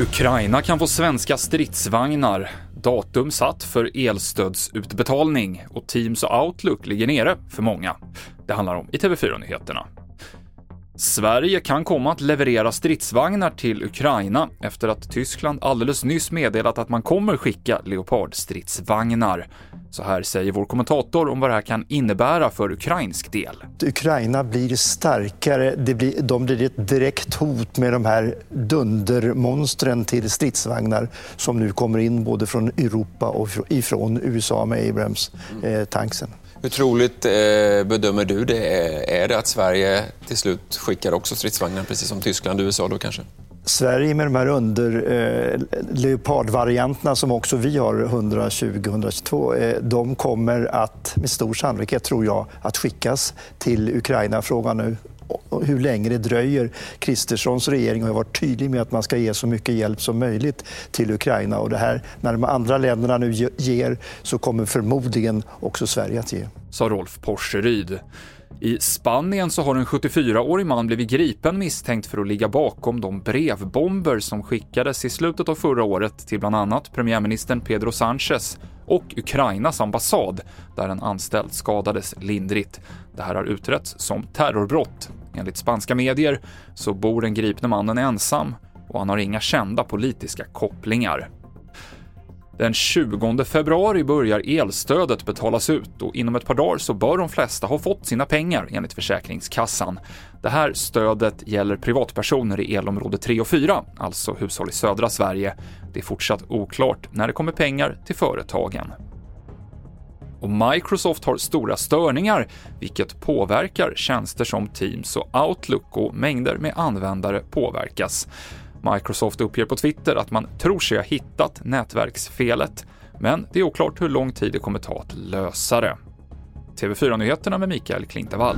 Ukraina kan få svenska stridsvagnar. Datum satt för elstödsutbetalning och Teams och Outlook ligger nere för många. Det handlar om i TV4-nyheterna. Sverige kan komma att leverera stridsvagnar till Ukraina efter att Tyskland alldeles nyss meddelat att man kommer skicka Leopardstridsvagnar. Så här säger vår kommentator om vad det här kan innebära för ukrainsk del. Ukraina blir starkare, det blir, de blir ett direkt hot med de här dundermonstren till stridsvagnar som nu kommer in både från Europa och ifrån USA med Abrams-tanksen. Eh, hur troligt eh, bedömer du det är det att Sverige till slut skickar också stridsvagnar, precis som Tyskland och USA då kanske? Sverige med de här under eh, leopardvarianterna som också vi har 120-122, eh, de kommer att med stor sannolikhet, tror jag, att skickas till Ukraina. Frågan nu hur länge det dröjer. Kristerssons regering har varit tydlig med att man ska ge så mycket hjälp som möjligt till Ukraina. Och det här, när de andra länderna nu ger så kommer förmodligen också Sverige att ge. Sa Rolf Porseryd. I Spanien så har en 74-årig man blivit gripen misstänkt för att ligga bakom de brevbomber som skickades i slutet av förra året till bland annat premiärministern Pedro Sánchez och Ukrainas ambassad, där en anställd skadades lindrigt. Det här har utretts som terrorbrott. Enligt spanska medier så bor den gripne mannen ensam och han har inga kända politiska kopplingar. Den 20 februari börjar elstödet betalas ut och inom ett par dagar så bör de flesta ha fått sina pengar enligt Försäkringskassan. Det här stödet gäller privatpersoner i elområde 3 och 4, alltså hushåll i södra Sverige. Det är fortsatt oklart när det kommer pengar till företagen. Och Microsoft har stora störningar, vilket påverkar tjänster som Teams och Outlook och mängder med användare påverkas. Microsoft uppger på Twitter att man tror sig ha hittat nätverksfelet, men det är oklart hur lång tid det kommer ta att lösa det. TV4-nyheterna med Mikael Klintevall.